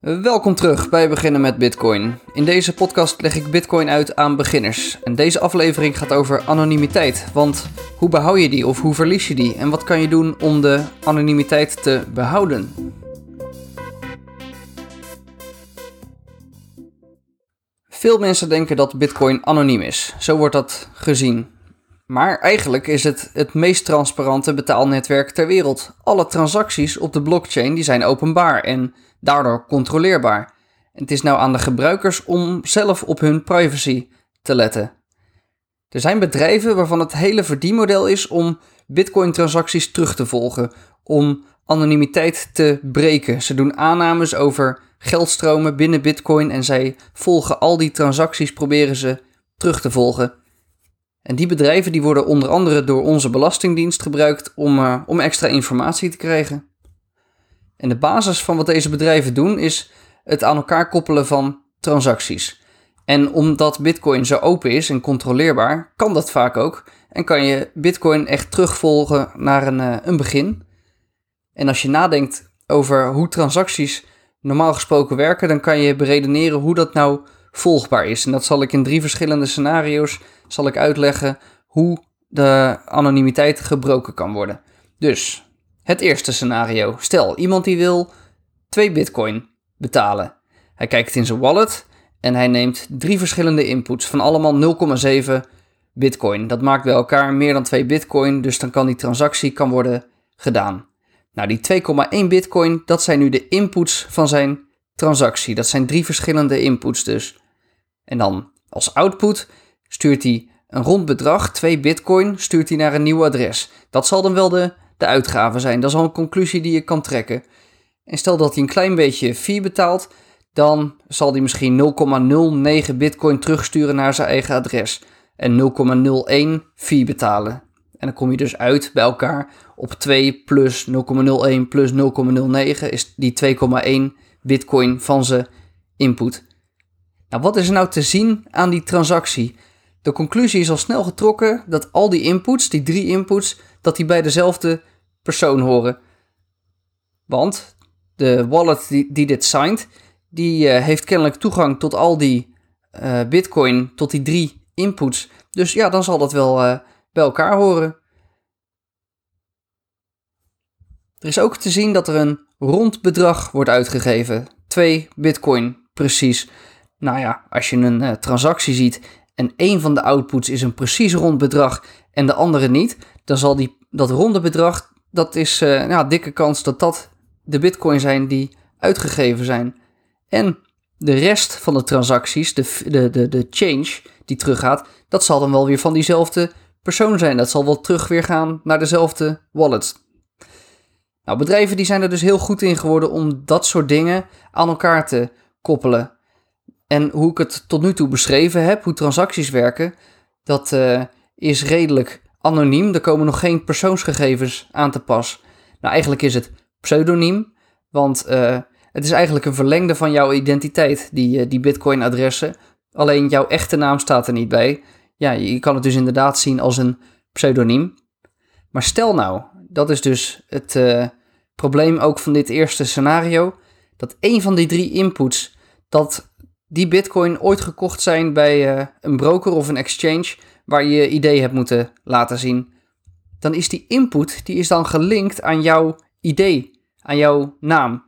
Welkom terug bij Beginnen met Bitcoin. In deze podcast leg ik Bitcoin uit aan beginners. En deze aflevering gaat over anonimiteit. Want hoe behoud je die of hoe verlies je die? En wat kan je doen om de anonimiteit te behouden? Veel mensen denken dat Bitcoin anoniem is. Zo wordt dat gezien. Maar eigenlijk is het het meest transparante betaalnetwerk ter wereld. Alle transacties op de blockchain die zijn openbaar en daardoor controleerbaar. En het is nou aan de gebruikers om zelf op hun privacy te letten. Er zijn bedrijven waarvan het hele verdienmodel is om Bitcoin-transacties terug te volgen, om anonimiteit te breken. Ze doen aannames over geldstromen binnen Bitcoin en zij volgen al die transacties, proberen ze terug te volgen. En die bedrijven die worden onder andere door onze Belastingdienst gebruikt om, uh, om extra informatie te krijgen. En de basis van wat deze bedrijven doen is het aan elkaar koppelen van transacties. En omdat Bitcoin zo open is en controleerbaar, kan dat vaak ook. En kan je Bitcoin echt terugvolgen naar een, uh, een begin. En als je nadenkt over hoe transacties normaal gesproken werken, dan kan je beredeneren hoe dat nou volgbaar is. En dat zal ik in drie verschillende scenario's zal ik uitleggen hoe de anonimiteit gebroken kan worden. Dus het eerste scenario. Stel, iemand die wil 2 bitcoin betalen. Hij kijkt in zijn wallet en hij neemt drie verschillende inputs van allemaal 0,7 bitcoin. Dat maakt bij elkaar meer dan 2 bitcoin, dus dan kan die transactie kan worden gedaan. Nou, die 2,1 bitcoin, dat zijn nu de inputs van zijn transactie. Dat zijn drie verschillende inputs dus. En dan als output stuurt hij een rond bedrag, 2 bitcoin, stuurt hij naar een nieuw adres. Dat zal dan wel de, de uitgave zijn. Dat is al een conclusie die je kan trekken. En stel dat hij een klein beetje fee betaalt, dan zal hij misschien 0,09 bitcoin terugsturen naar zijn eigen adres. En 0,01 fee betalen. En dan kom je dus uit bij elkaar op 2 plus 0,01 plus 0,09 is die 2,1 bitcoin van zijn input. Nou, wat is er nou te zien aan die transactie? De conclusie is al snel getrokken dat al die inputs, die drie inputs, dat die bij dezelfde persoon horen. Want de wallet die, dit signed, die uh, heeft kennelijk toegang tot al die uh, bitcoin, tot die drie inputs. Dus ja, dan zal dat wel uh, bij elkaar horen. Er is ook te zien dat er een rond bedrag wordt uitgegeven. 2 bitcoin precies. Nou ja, als je een uh, transactie ziet en één van de outputs is een precies rond bedrag en de andere niet, dan zal die, dat ronde bedrag, dat is uh, nou, dikke kans dat dat de bitcoin zijn die uitgegeven zijn. En de rest van de transacties, de, de, de, de change die teruggaat, dat zal dan wel weer van diezelfde persoon zijn. Dat zal wel terug weer gaan naar dezelfde wallet. Nou, bedrijven die zijn er dus heel goed in geworden om dat soort dingen aan elkaar te koppelen. En hoe ik het tot nu toe beschreven heb, hoe transacties werken, dat uh, is redelijk anoniem. Er komen nog geen persoonsgegevens aan te pas. Nou, eigenlijk is het pseudoniem, want uh, het is eigenlijk een verlengde van jouw identiteit, die, uh, die Bitcoin-adressen. Alleen jouw echte naam staat er niet bij. Ja, je kan het dus inderdaad zien als een pseudoniem. Maar stel nou, dat is dus het probleem ook van dit eerste scenario, dat een van die drie inputs, dat die bitcoin ooit gekocht zijn bij uh, een broker of een exchange waar je je idee hebt moeten laten zien, dan is die input die is dan gelinkt aan jouw idee, aan jouw naam.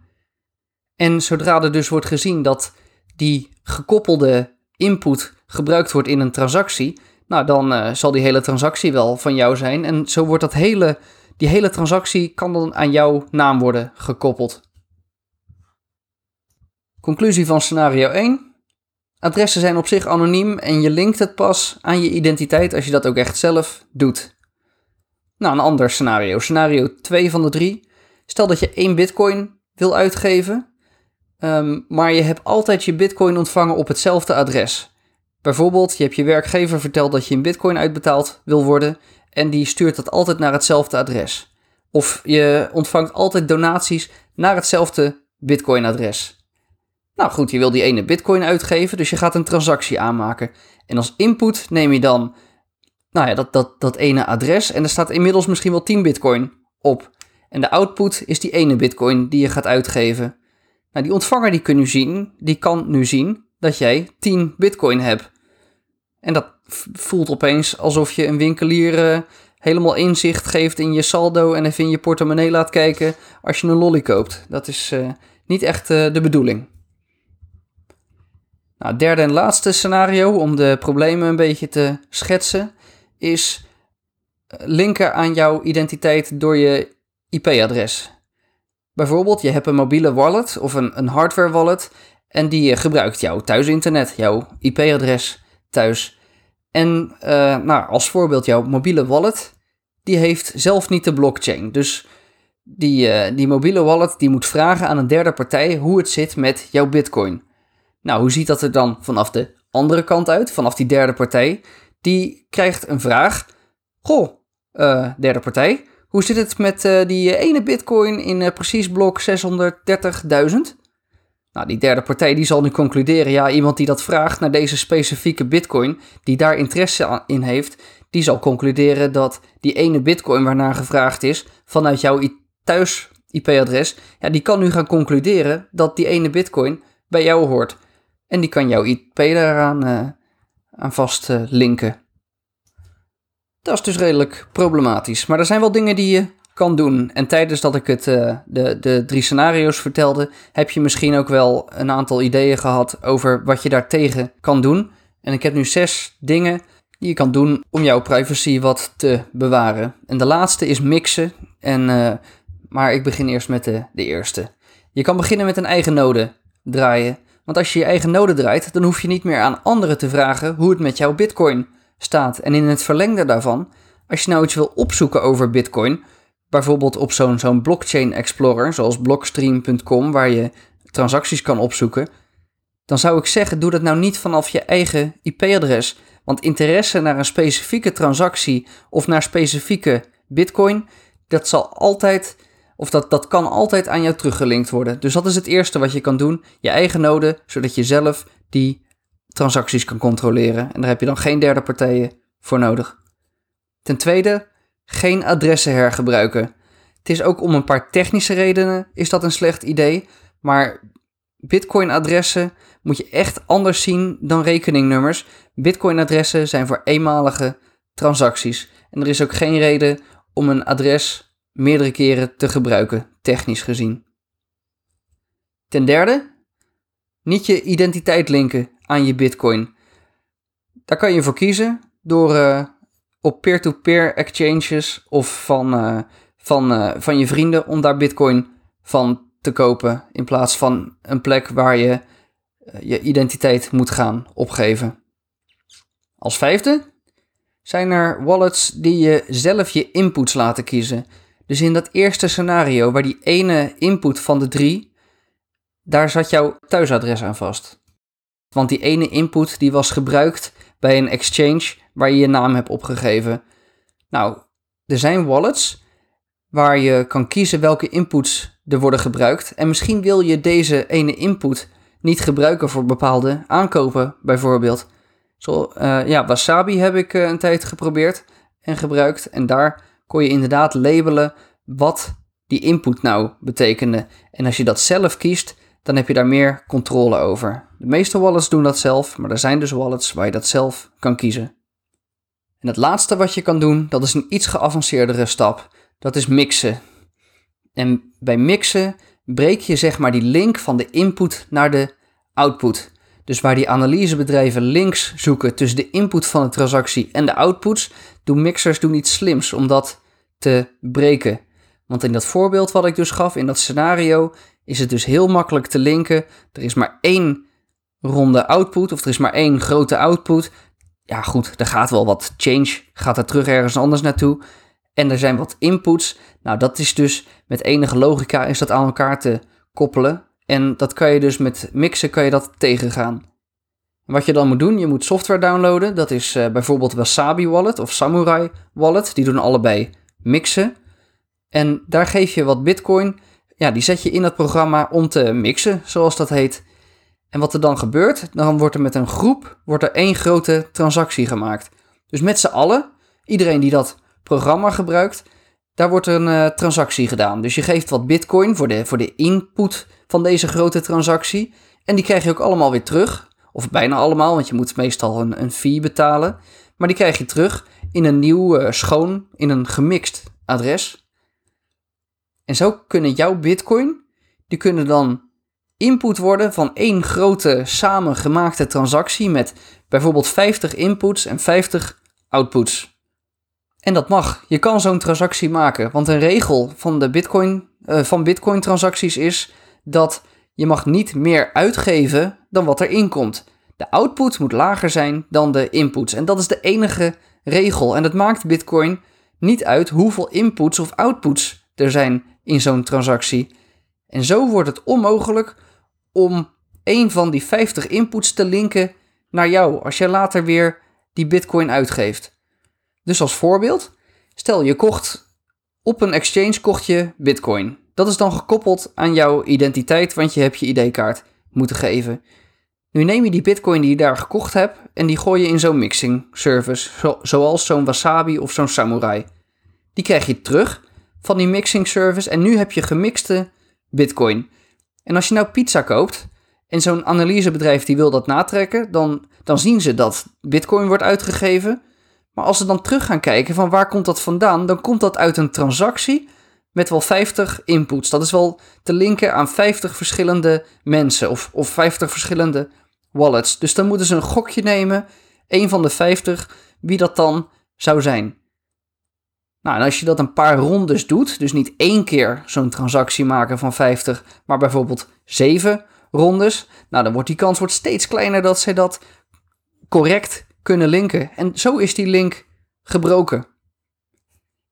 En zodra er dus wordt gezien dat die gekoppelde input gebruikt wordt in een transactie, nou dan uh, zal die hele transactie wel van jou zijn. En zo wordt dat hele, die hele transactie kan dan aan jouw naam worden gekoppeld. Conclusie van scenario 1. Adressen zijn op zich anoniem en je linkt het pas aan je identiteit als je dat ook echt zelf doet. Nou, een ander scenario. Scenario 2 van de 3. Stel dat je 1 bitcoin wil uitgeven, um, maar je hebt altijd je bitcoin ontvangen op hetzelfde adres. Bijvoorbeeld, je hebt je werkgever verteld dat je een bitcoin uitbetaald wil worden en die stuurt dat altijd naar hetzelfde adres. Of je ontvangt altijd donaties naar hetzelfde bitcoin-adres. Nou goed, je wil die ene bitcoin uitgeven, dus je gaat een transactie aanmaken. En als input neem je dan nou ja, dat, dat, dat ene adres en er staat inmiddels misschien wel 10 bitcoin op. En de output is die ene bitcoin die je gaat uitgeven. Nou, die ontvanger die, kun nu zien, die kan nu zien dat jij 10 bitcoin hebt. En dat voelt opeens alsof je een winkelier uh, helemaal inzicht geeft in je saldo en even in je portemonnee laat kijken als je een lolly koopt. Dat is uh, niet echt uh, de bedoeling. Nou, derde en laatste scenario om de problemen een beetje te schetsen is linken aan jouw identiteit door je IP-adres. Bijvoorbeeld, je hebt een mobiele wallet of een, een hardware wallet en die gebruikt jouw thuisinternet, jouw IP-adres thuis. En uh, nou, als voorbeeld, jouw mobiele wallet, die heeft zelf niet de blockchain. Dus die, die mobiele wallet die moet vragen aan een derde partij hoe het zit met jouw bitcoin. Nou, hoe ziet dat er dan vanaf de andere kant uit, vanaf die derde partij? Die krijgt een vraag. Goh, uh, derde partij, hoe zit het met uh, die ene bitcoin in precies blok 630.000? Nou, die derde partij die zal nu concluderen, ja, iemand die dat vraagt naar deze specifieke bitcoin, die daar interesse in heeft, die zal concluderen dat die ene bitcoin waarnaar gevraagd is, vanuit jouw thuis IP-adres, ja, die kan nu gaan concluderen dat die ene bitcoin bij jou hoort. En die kan jouw IP daaraan uh, aan vast linken. Dat is dus redelijk problematisch. Maar er zijn wel dingen die je kan doen. En tijdens dat ik het, uh, de, de drie scenario's vertelde, heb je misschien ook wel een aantal ideeën gehad over wat je daartegen kan doen. En ik heb nu zes dingen die je kan doen om jouw privacy wat te bewaren. En de laatste is mixen. En, maar ik begin eerst met de, de eerste. Je kan beginnen met een eigen node draaien. Want als je je eigen node draait, dan hoef je niet meer aan anderen te vragen hoe het met jouw bitcoin staat. En in het verlengde daarvan, als je nou iets wil opzoeken over Bitcoin, bijvoorbeeld op zo'n zo'n blockchain explorer, zoals blockstream.com, waar je transacties kan opzoeken, dan zou ik zeggen, doe dat nou niet vanaf je eigen IP-adres. Want interesse naar een specifieke transactie of naar specifieke Bitcoin, dat zal altijd, of dat, dat kan altijd aan jou teruggelinkt worden. Dus dat is het eerste wat je kan doen, je eigen node, zodat je zelf die transacties kan controleren. En daar heb je dan geen derde partijen voor nodig. Ten tweede, geen adressen hergebruiken. Het is ook om een paar technische redenen is dat een slecht idee, maar Bitcoin-adressen moet je echt anders zien dan rekeningnummers. Bitcoin-adressen zijn voor eenmalige transacties. En er is ook geen reden om een adres meerdere keren te gebruiken, technisch gezien. Ten derde, niet je identiteit linken aan je Bitcoin. Daar kan je voor kiezen door uh, op peer-to-peer exchanges of van, uh, van, uh, van je vrienden om daar Bitcoin van te kopen in plaats van een plek waar je je identiteit moet gaan opgeven. Als vijfde zijn er wallets die je zelf je inputs laten kiezen. Dus in dat eerste scenario waar die ene input van de drie, daar zat jouw thuisadres aan vast. Want die ene input die was gebruikt bij een exchange waar je je naam hebt opgegeven. Nou, er zijn wallets waar je kan kiezen welke inputs er worden gebruikt. En misschien wil je deze ene input niet gebruiken voor bepaalde aankopen, bijvoorbeeld. Zo, uh, ja, Wasabi heb ik uh, een tijd geprobeerd en gebruikt. En daar kon je inderdaad labelen wat die input nou betekende. En als je dat zelf kiest, dan heb je daar meer controle over. De meeste wallets doen dat zelf, maar er zijn dus wallets waar je dat zelf kan kiezen. En het laatste wat je kan doen, dat is een iets geavanceerdere stap. Dat is mixen. En bij mixen breek je zeg maar die link van de input naar de output. Dus waar die analysebedrijven links zoeken tussen de input van de transactie en de outputs, doen mixers doen iets slims om dat te breken. Want in dat voorbeeld wat ik dus gaf, in dat scenario, is het dus heel makkelijk te linken. Er is maar één ronde output, of er is maar één grote output. Ja, goed, er gaat wel wat change, gaat er terug ergens anders naartoe. En er zijn wat inputs. Nou, dat is dus met enige logica is dat aan elkaar te koppelen. En dat kan je dus met mixen kan je dat tegengaan. Wat je dan moet doen, je moet software downloaden. Dat is uh, bijvoorbeeld Wasabi Wallet of Samurai Wallet. Die doen allebei mixen. En daar geef je wat bitcoin ja, die zet je in dat programma om te mixen, zoals dat heet. En wat er dan gebeurt, dan wordt er met een groep wordt er één grote transactie gemaakt. Dus met z'n allen, iedereen die dat programma gebruikt, daar wordt een uh, transactie gedaan. Dus je geeft wat bitcoin voor de, voor de input van deze grote transactie. En die krijg je ook allemaal weer terug. Of bijna allemaal, want je moet meestal een, een fee betalen. Maar die krijg je terug in een nieuw, uh, schoon, in een gemixt adres. En zo kunnen jouw bitcoin, die kunnen dan input worden van één grote samengemaakte transactie met bijvoorbeeld 50 inputs en 50 outputs. En dat mag. Je kan zo'n transactie maken. Want een regel van, de Bitcoin, uh, van Bitcoin transacties is dat je mag niet meer uitgeven dan wat er inkomt. De output moet lager zijn dan de inputs. En dat is de enige regel. En dat maakt Bitcoin niet uit hoeveel inputs of outputs er zijn in zo'n transactie. En zo wordt het onmogelijk om een van die 50 inputs te linken naar jou als je later weer die Bitcoin uitgeeft. Dus als voorbeeld, stel je kocht op een exchange kocht je Bitcoin. Dat is dan gekoppeld aan jouw identiteit, want je hebt je ID-kaart moeten geven. Nu neem je die Bitcoin die je daar gekocht hebt en die gooi je in zo'n mixing service, zoals zo'n Wasabi of zo'n Samurai. Die krijg je terug van die mixing service en nu heb je gemixte Bitcoin. En als je nou pizza koopt en zo'n analysebedrijf die wil dat natrekken, dan, dan zien ze dat Bitcoin wordt uitgegeven maar als ze dan terug gaan kijken van waar komt dat vandaan, dan komt dat uit een transactie met wel 50 inputs. Dat is wel te linken aan 50 verschillende mensen of, of 50 verschillende wallets. Dus dan moeten ze een gokje nemen, een van de 50, wie dat dan zou zijn. Nou, en als je dat een paar rondes doet, dus niet één keer zo'n transactie maken van 50, maar bijvoorbeeld 7 rondes, nou dan wordt die kans wordt steeds kleiner dat zij dat correct kunnen linken. En zo is die link gebroken.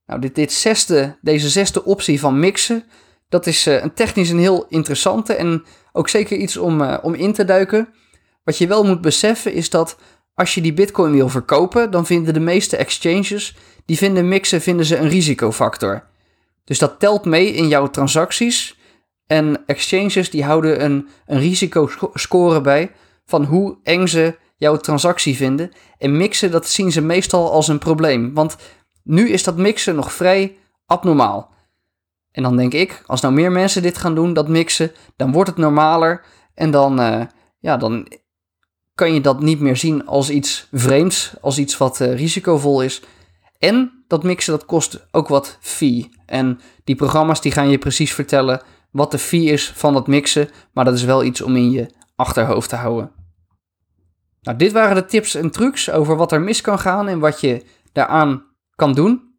Nou, dit, dit zesde, deze zesde optie van mixen, dat is uh, een technisch een heel interessante en ook zeker iets om, uh, om in te duiken. Wat je wel moet beseffen is dat als je die bitcoin wil verkopen, dan vinden de meeste exchanges, die vinden mixen vinden ze een risicofactor. Dus dat telt mee in jouw transacties. En exchanges die houden een, een risicoscore bij van hoe eng ze jouw transactie vinden. En mixen, dat zien ze meestal als een probleem. Want nu is dat mixen nog vrij abnormaal. En dan denk ik, als nou meer mensen dit gaan doen, dat mixen, dan wordt het normaler. En dan, uh, ja, dan kan je dat niet meer zien als iets vreemds, als iets wat uh, risicovol is. En dat mixen, dat kost ook wat fee. En die programma's die gaan je precies vertellen wat de fee is van het mixen. Maar dat is wel iets om in je achterhoofd te houden. Nou, dit waren de tips en trucs over wat er mis kan gaan en wat je daaraan kan doen.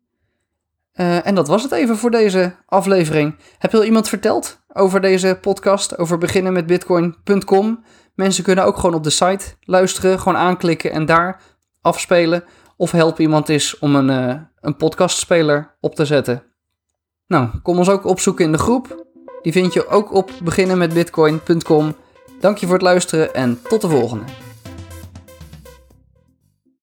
Uh, en dat was het even voor deze aflevering. Heb je al iemand verteld over deze podcast, over beginnen met bitcoin.com? Mensen kunnen ook gewoon op de site luisteren, gewoon aanklikken en daar afspelen. Of help iemand is om een, uh, een podcastspeler op te zetten. Nou, kom ons ook opzoeken in de groep. Die vind je ook op beginnenmetbitcoin.com. Dank je voor het luisteren en tot de volgende.